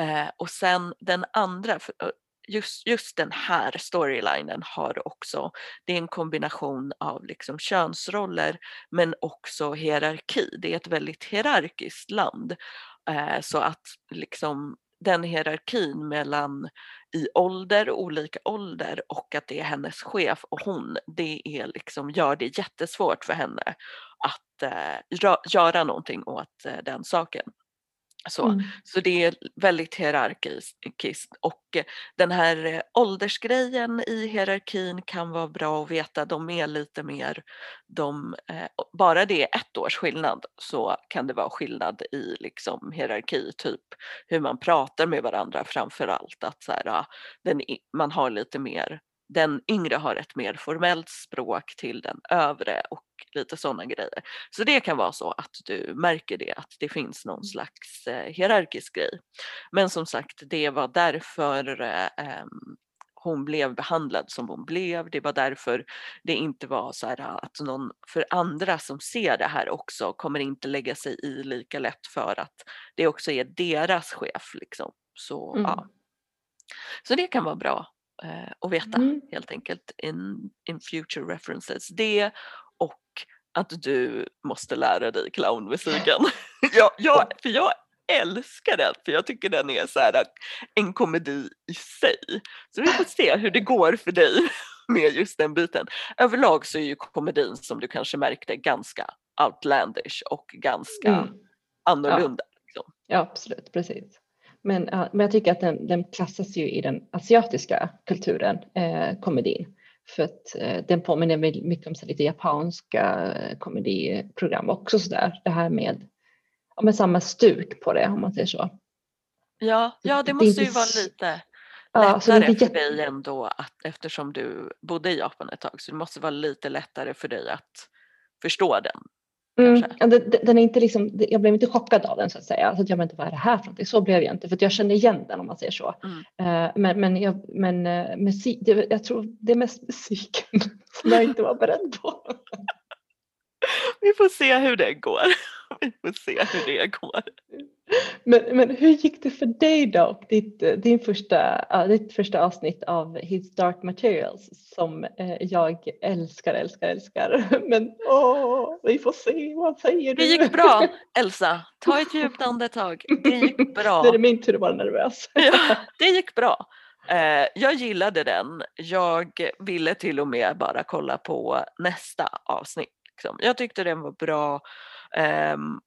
Eh, och sen den andra, eh, just, just den här storylinen har också, det är en kombination av liksom könsroller men också hierarki. Det är ett väldigt hierarkiskt land. Eh, så att liksom den hierarkin mellan i ålder, olika ålder och att det är hennes chef och hon, det är liksom, gör det jättesvårt för henne att eh, göra någonting åt eh, den saken. Så. Mm. Så det är väldigt hierarkiskt och eh, den här eh, åldersgrejen i hierarkin kan vara bra att veta. De är lite mer, de, eh, bara det är ett års skillnad så kan det vara skillnad i liksom hierarki, typ hur man pratar med varandra framför allt. Att så här, ah, den, man har lite mer, den yngre har ett mer formellt språk till den övre och lite sådana grejer. Så det kan vara så att du märker det, att det finns någon slags eh, hierarkisk grej. Men som sagt, det var därför eh, hon blev behandlad som hon blev. Det var därför det inte var så här att någon, för andra som ser det här också kommer inte lägga sig i lika lätt för att det också är deras chef. Liksom. Så, Mm. ja. så det kan vara bra eh, att veta Mm. helt enkelt in, in future references. Det och att du måste lära dig clownmusiken. jag, jag, för jag älskar den, för jag tycker den är så här, en komedi i sig. Så vi får se hur det går för dig med just den biten. Överlag så är ju komedin som du kanske märkte ganska outlandish och ganska Mm. annorlunda. Liksom. Ja, absolut, precis. Men, men jag tycker att den, den klassas ju i den asiatiska kulturen, eh, komedin. För att eh, den påminner mycket om så lite japanska eh, komediprogram också sådär. Det här med, ja, med samma stuk på det om man säger så. Ja, ja, det Det måste ju inte vara lite Ja, så det lättare för dig ändå att, eftersom du bodde i Japan ett tag så det måste vara lite lättare för dig att förstå den. Mm, den, är inte liksom, jag blev inte chockad av den så att säga. Alltså, att jag men, vad är det här för någonting? Så blev jag inte, för jag kände igen den om man säger så. Mm. Eh, men men, jag, men eh, musik, jag tror det är mest musiken som jag inte var beredd på. Vi får se hur det går. Vi får se hur det går. Men, men hur gick det för dig då? Och ditt, din första, ditt första avsnitt av His Dark Materials som eh, jag älskar, älskar, älskar. Men åh, vi får se, vad säger du? Det gick bra Elsa, ta ett djupt andetag. Det gick bra. är det min tur att vara nervös. Ja, det gick bra. Eh, jag gillade den. Jag ville till och med bara kolla på nästa avsnitt. Liksom. Jag tyckte den var bra. Ehm,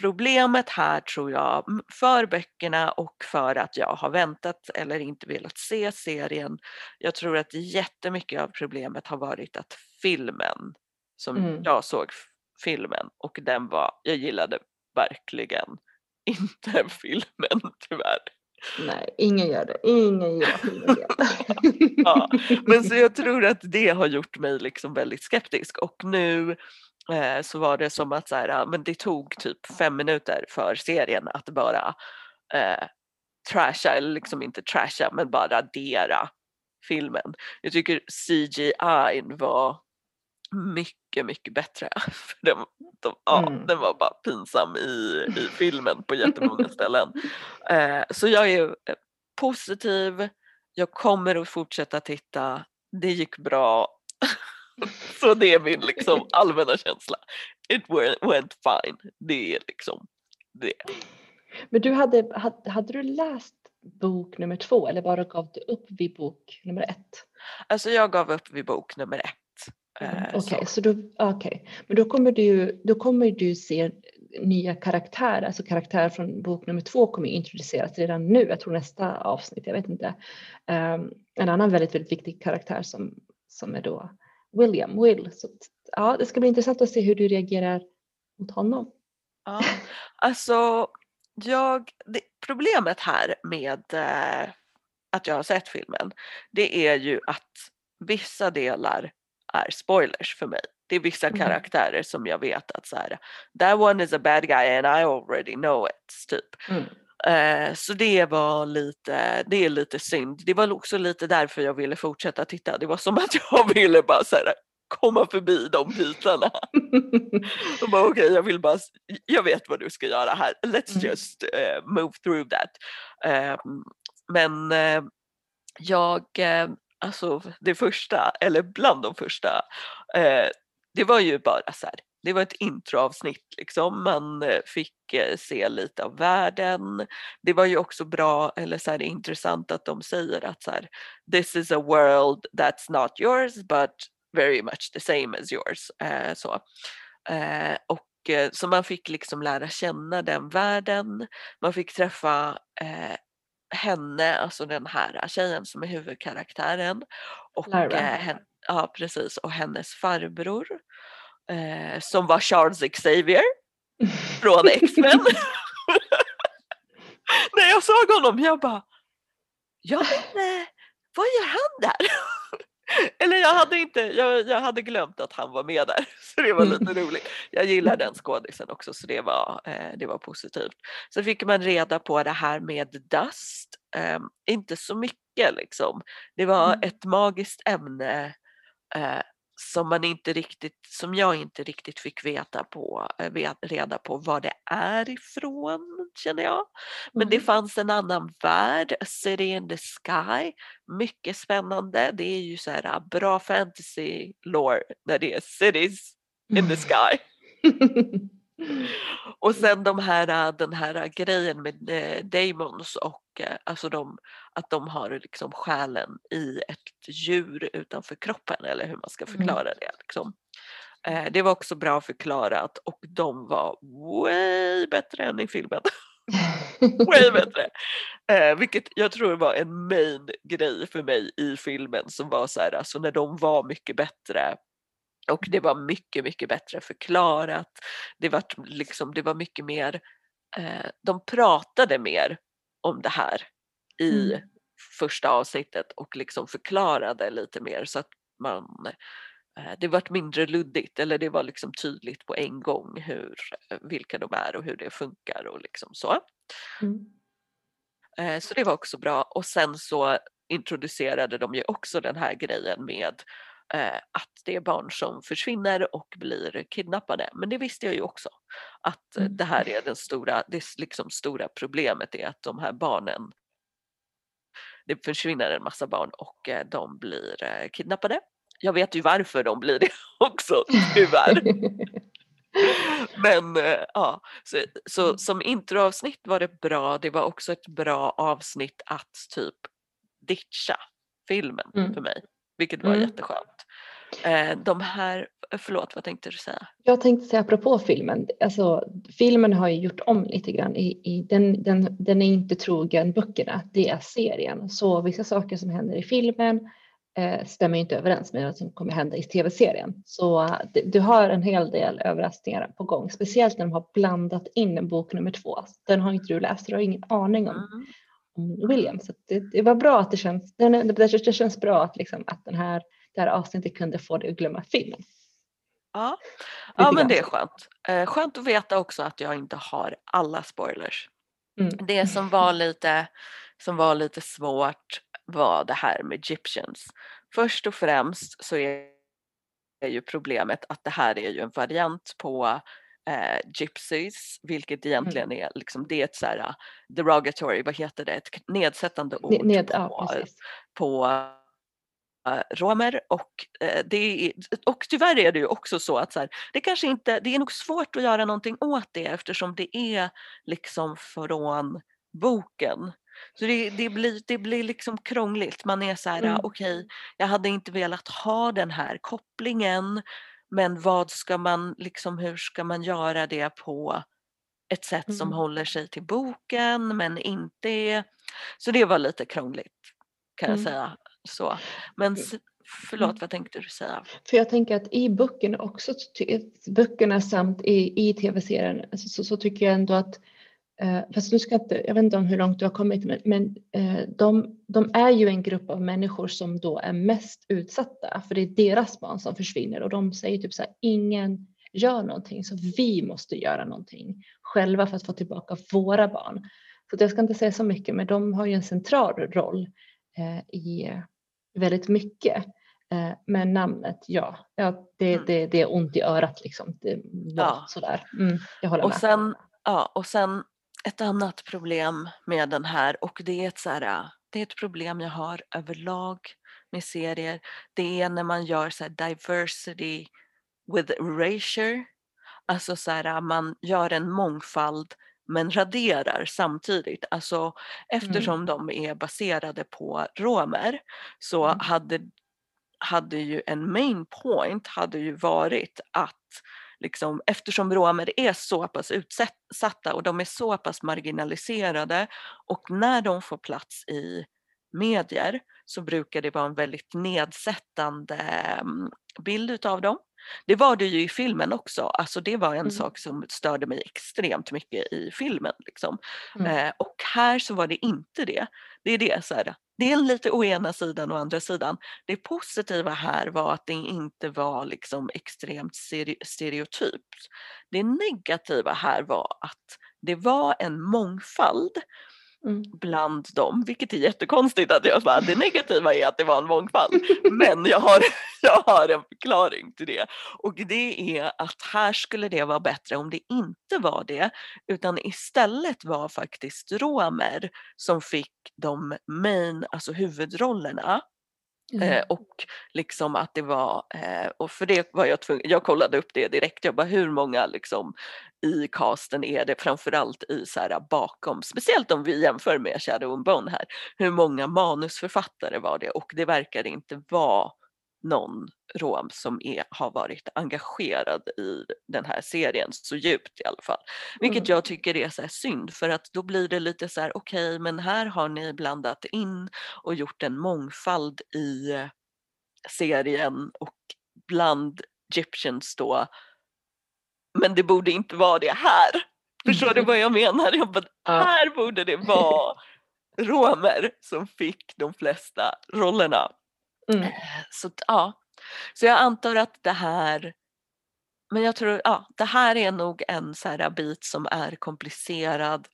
problemet här tror jag, för böckerna och för att jag har väntat eller inte velat se serien. Jag tror att jättemycket av problemet har varit att filmen, som Mm. jag såg filmen och den var, jag gillade verkligen inte filmen tyvärr. Nej, ingen gör det. Ingen gör filmen Ja, Men så jag tror att det har gjort mig liksom väldigt skeptisk och nu eh, så var det som att så här, men det tog typ fem minuter för serien att bara eh, trasha, eller liksom inte trasha men bara radera filmen. Jag tycker CGI var mycket, mycket bättre. För den, de, ja, Mm. den var bara pinsam i, i filmen på jättemånga ställen. Eh, så jag är eh, positiv, jag kommer att fortsätta titta, det gick bra. så det är min liksom allmänna känsla. It went, went fine. Det är liksom det. Men du hade, hade, hade du läst bok nummer två eller bara gav du upp vid bok nummer ett? Alltså jag gav upp vid bok nummer ett. Eh, Okej, så. så då, okej. men då kommer, du, då kommer du se nya karaktärer, alltså karaktärer från bok nummer två kommer introduceras redan nu, jag tror nästa avsnitt, jag vet inte. Ehm, en annan väldigt, väldigt viktig karaktär som, som är då William, Will. Så, ja, det ska bli intressant att se hur du reagerar mot honom. Ja, alltså jag, det, problemet här med eh, att jag har sett filmen det är ju att vissa delar är spoilers för mig. Det är vissa Mhm. karaktärer som jag vet att så här, that one is a bad guy and I already know it. Typ. Mm. Eh, så det var lite, det är lite synd. Det var också lite därför jag ville fortsätta titta. Det var som att jag ville bara så här, komma förbi de bitarna. Och bara okej, jag vill bara, jag vet vad du ska göra här. Let's Mm. just eh, move through that. Ehm, men eh, jag, eh, alltså det första, eller bland de första, eh, det var ju bara så här, det var ett introavsnitt liksom, man eh, fick eh, se lite av världen. Det var ju också bra, eller så här, intressant att de säger att så här, this is a world that's not yours but very much the same as yours. Eh, så. Eh, och eh, så man fick liksom lära känna den världen. Man fick träffa eh, henne, alltså den här tjejen som är huvudkaraktären. Och, Lyra. hen, ja precis, och hennes farbror. Eh, som var Charles Xavier från X-Men. När jag såg honom jag bara, ja men eh, vad gör han där? Eller jag hade inte, jag, jag hade glömt att han var med där. Så det var lite roligt. Jag gillar den skådisen också så det var, eh, det var positivt. Så fick man reda på det här med Dust. Eh, inte så mycket liksom. Det var Mm. ett magiskt ämne eh, som man inte riktigt, som jag inte riktigt fick veta på, eh, reda på vad det är ifrån känner jag. Men det Mm. fanns en annan värld, City in the Sky. Mycket spännande. Det är ju så här äh, bra fantasy lore när det är cities in the sky. Och sen de här, äh, den här grejen med eh, Daemons och eh, alltså de, att de har liksom själen i ett djur utanför kroppen eller hur man ska Mm. förklara det. Liksom. Eh, Det var också bra förklarat och de var way bättre än i filmen. Way bättre. Eh, vilket jag tror var en main grej för mig i filmen som var så här, alltså när de var mycket bättre och det var mycket, mycket bättre förklarat. Det var, liksom, det var mycket mer, eh, de pratade mer om det här i Mm. första avsnittet och liksom förklarade lite mer så att man eh, det vart mindre luddigt eller det var liksom tydligt på en gång hur, eh, vilka de är och hur det funkar och liksom så. Mm. Eh, Så det var också bra och sen så introducerade de ju också den här grejen med att det är barn som försvinner och blir kidnappade. Men det visste jag ju också. Att eh, Mm. det här är den stora, det liksom stora problemet är att de här barnen det försvinner en massa barn och eh, de blir eh, kidnappade. Jag vet ju varför de blir det också, tyvärr. Men eh, ja, så, så Mm. som introavsnitt var det bra. Det var också ett bra avsnitt att typ ditcha filmen Mm. för mig, vilket var Mm. jätteskönt. Eh, de här, förlåt vad tänkte du säga? Jag tänkte säga apropå filmen, alltså filmen har ju gjort om lite grann. I, i, den, den, den är inte trogen böckerna, det är serien. Så vissa saker som händer i filmen eh, stämmer inte överens med vad som kommer hända i tv-serien. Så eh, det- du har en hel del överraskningar på gång, speciellt när de har blandat in bok nummer två. Den har inte du läst, du har ingen aning om, Mm. om William. Så det, det var bra att det känns, den, det, det, det känns bra att, liksom, att den här, det här avsnittet kunde få dig att glömma filmen. Ja, ja men det är skönt. Eh, skönt att veta också att jag inte har alla spoilers. Mm. Det som var lite, som var lite svårt var det här med Egyptians. Först och främst så är ju problemet att det här är ju en variant på eh, gypsies, vilket Mm. egentligen är liksom, det är ett så här uh, derogatory, vad heter det, ett nedsättande ord Ne- Ned, på, ja, på romer och, eh, det är, och tyvärr är det ju också så att så här, det kanske inte, det är nog svårt att göra någonting åt det eftersom det är liksom från boken. Så det, det, blir, det blir liksom krångligt. Man är så här, Mm. okej, jag hade inte velat ha den här kopplingen men vad ska man, liksom hur ska man göra det på ett sätt som Mm. håller sig till boken men inte är... Så det var lite krångligt kan jag Mm. säga. Så. Men s- förlåt, vad tänkte du säga? För jag tänker att i böckerna också, böckerna samt i, i tv-serien, alltså, så, så tycker jag ändå att, eh, fast nu ska jag inte, jag vet inte om hur långt du har kommit, men, men eh, de, de är ju en grupp av människor som då är mest utsatta, för det är deras barn som försvinner och de säger typ så här, ingen gör någonting, så vi måste göra någonting själva för att få tillbaka våra barn. Så jag ska inte säga så mycket, men de har ju en central roll eh, i väldigt mycket. Eh, Men namnet, ja, ja det, Mm. det, det är ont i örat liksom. Det Ja. sådär. Mm, jag håller Och med. sen, ja, och sen ett annat problem med den här och det är ett, så här, det är ett problem jag har överlag med serier. Det är när man gör så här diversity with erasure. Alltså så här, man gör en mångfald men raderar samtidigt. Alltså eftersom de är baserade på romer så Mm. hade, hade ju en main point hade ju varit att liksom, eftersom romer är så pass utsatta och de är så pass marginaliserade och när de får plats i medier så brukar det vara en väldigt nedsättande mm, bild utav dem. Det var det ju i filmen också, alltså det var en Mm. sak som störde mig extremt mycket i filmen. Liksom. Mm. Eh, och här så var det inte det. Det är det så här, det är lite å ena sidan och andra sidan. Det positiva här var att det inte var liksom extremt stere- stereotypt. Det negativa här var att det var en mångfald Mm. bland dem, vilket är jättekonstigt att jag bara, det negativa är att det var en mångfald. Men jag har, jag har en förklaring till det. Och det är att här skulle det vara bättre om det inte var det, utan istället var faktiskt romer som fick de main, alltså huvudrollerna. Mm. Eh, och liksom att det var, eh, och för det var jag tvungen, jag kollade upp det direkt, jag bara hur många liksom i casten är det framförallt i så här bakom, speciellt om vi jämför med Shadow and Bone här, hur många manusförfattare var det? Och det verkar inte vara någon rom som är, har varit engagerad i den här serien så djupt i alla fall. Vilket Mm. jag tycker är så synd för att då blir det lite så här okej men här har ni blandat in och gjort en mångfald i eh, serien och bland Egyptians då. Men det borde inte vara det här. Förstår du vad jag menar? Jag bara, här borde det vara romer som fick de flesta rollerna. Mm. Så att, ja, så jag antar att det här men jag tror, ja, det här är nog en så här bit som är komplicerad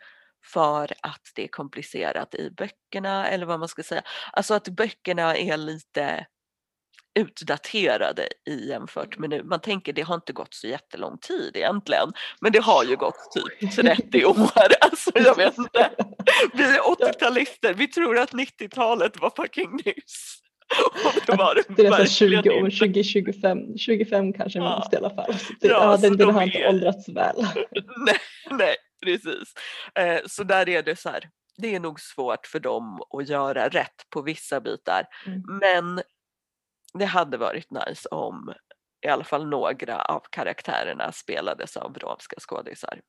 för att det är komplicerat i böckerna eller vad man ska säga. Alltså att böckerna är lite utdaterade i jämfört med nu. Man tänker det har inte gått så jättelång tid egentligen. Men det har ju gått typ 30 år. Alltså jag vet inte. Vi är 80-talister, vi tror att 90-talet var fucking nyss. Det var det Det är nästan verkligen 20 år, inte. 20, 25, 25 kanske Ja. minst i alla fall. Så det, Ja, ja, den, den de har inte åldrats väl. nej, nej, precis. Eh, så där är det så här. Det är nog svårt för dem att göra rätt på vissa bitar. Mm. Men det hade varit nice om i alla fall några av karaktärerna spelades av romska skådisar.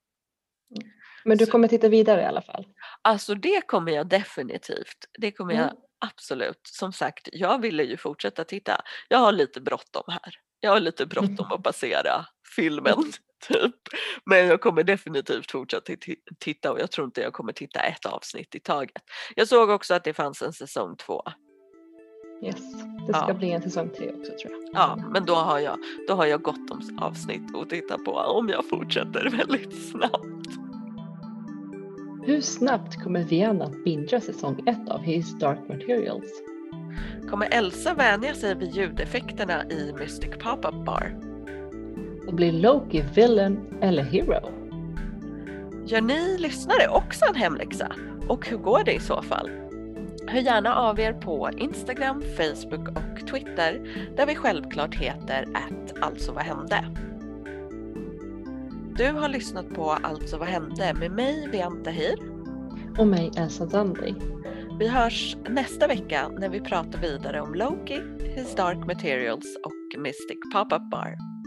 Men du kommer titta vidare i alla fall? Alltså det kommer jag definitivt. Det kommer jag Mm. absolut. Som sagt, jag ville ju fortsätta titta. Jag har lite bråttom här. Jag har lite bråttom Mm. att passera filmen. Typ. Men jag kommer definitivt fortsätta ti- titta och jag tror inte jag kommer titta ett avsnitt i taget. Jag såg också att det fanns en säsong två. Yes. Det ska Ja. bli en säsong tre också tror jag. Ja, men då har jag, då har jag gott om avsnitt att titta på om jag fortsätter väldigt snabbt. Hur snabbt kommer Vienna att bingea säsong ett av His Dark Materials? Kommer Elsa vänja sig vid ljudeffekterna i Mystic Pop-Up Bar? Och blir Loki villain eller hero? Gör ni lyssnare också en hemläxa? Och hur går det i så fall? Hör gärna av er på Instagram, Facebook och Twitter där vi självklart heter att alltså vad hände? Du har lyssnat på Alltså vad hände med mig Vianta Hir Och mig Elsa Zandri. Vi hörs nästa vecka när vi pratar vidare om Loki, His Dark Materials och Mystic Pop-Up Bar.